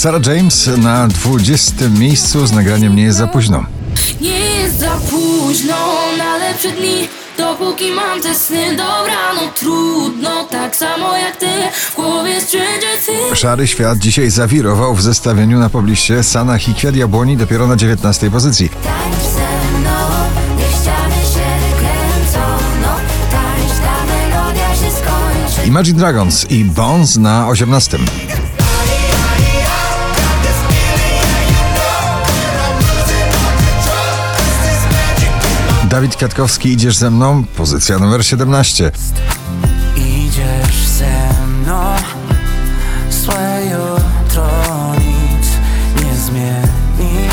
Sarah James na 20 miejscu z nagraniem Nie jest za późno. Nie jest za późno na lepsze dni Dopóki mam te sny, dobra, no trudno Tak samo jak ty, w głowie wszędzie Szary świat dzisiaj zawirował w zestawieniu na pobliście Sanach i Kwiat Jabłoni dopiero na 19 pozycji. No skończy Imagine Dragons i Bones na 18. Dawid Kwiatkowski, idziesz ze mną? Pozycja numer 17. Idziesz ze mną Złe jutro nic nie zmieni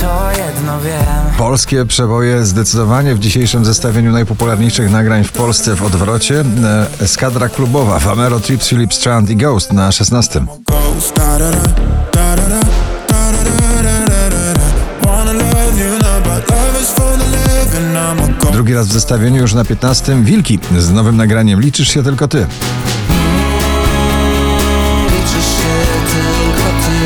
To jedno wiem Polskie przeboje zdecydowanie w dzisiejszym zestawieniu najpopularniejszych nagrań w Polsce w odwrocie. E, Eskadra klubowa Famero, Trips, Philip Strand i Ghost na 16. Ghost, da da da, da da da, da Drugi raz w zestawieniu już na 15. Wilki z nowym nagraniem Liczysz się tylko ty. Liczysz się tylko ty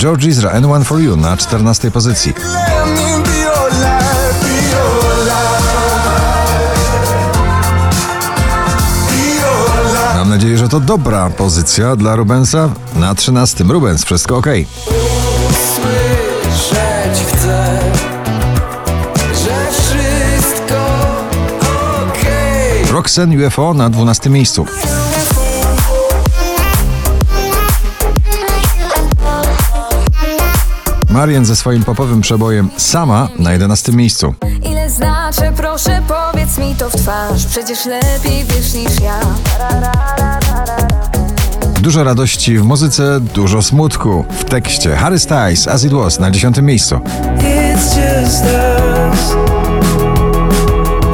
George Ezra, N1 for You na 14 pozycji. Mam nadzieję, że to dobra pozycja dla Rubensa. Na 13. Rubens, wszystko ok. Słyszeć chcę Że wszystko okej Roxanne UFO na 12 miejscu. Marian ze swoim popowym przebojem Sama na 11 miejscu. Znaczy, proszę powiedz mi to w twarz Przecież lepiej wiesz niż ja Dużo radości w muzyce, dużo smutku w tekście. Harry Styles, As It Was na 10 miejscu. It's just us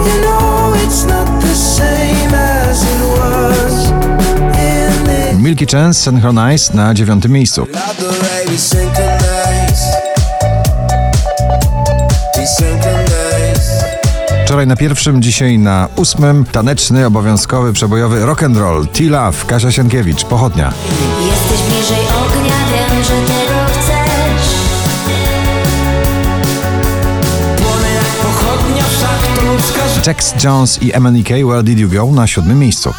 You know it's not the same as it was Milky Chance, Synchronize na 9 miejscu. Wczoraj na pierwszym, dzisiaj na ósmym. Taneczny, obowiązkowy, przebojowy rock and roll. T-Love, Kasia Sienkiewicz, Pochodnia. Jesteś bliżej ognia, wiem, że tego chcesz płonę jak pochodnia Wszak to ludzka Jax Jones i MNEK, Where Did You Go na siódmym miejscu.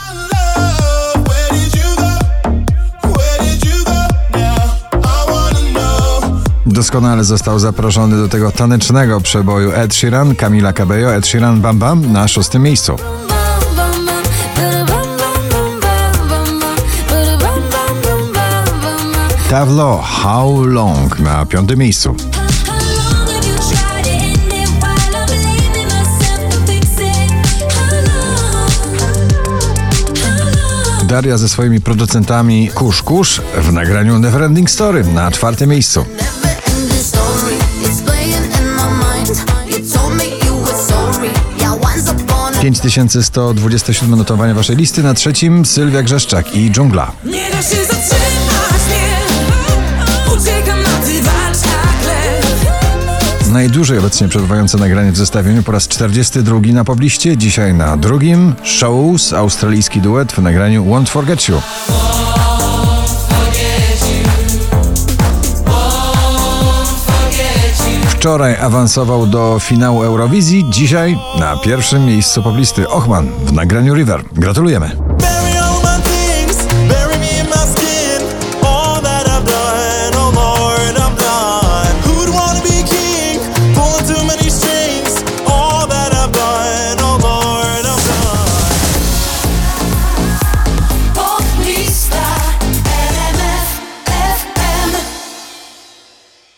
Doskonale został zaproszony do tego tanecznego przeboju Ed Sheeran, Camila Cabello, Ed Sheeran Bam Bam na szóstym miejscu. Tavlo, How Long na piątym miejscu. Daria ze swoimi producentami Kusz Kusz w nagraniu Neverending Story na czwartym miejscu. 5127 notowania waszej listy na trzecim Sylwia Grzeszczak i Dżungla. Nie da się zatrzymać, nie Uciekam na Najdłużej obecnie przebywające nagranie w zestawieniu po raz 42 na pobliście, dzisiaj na drugim Shows, australijski duet w nagraniu Won't Forget You. Wczoraj awansował do finału Eurowizji, dzisiaj na pierwszym miejscu poblisty Ochman w nagraniu River. Gratulujemy.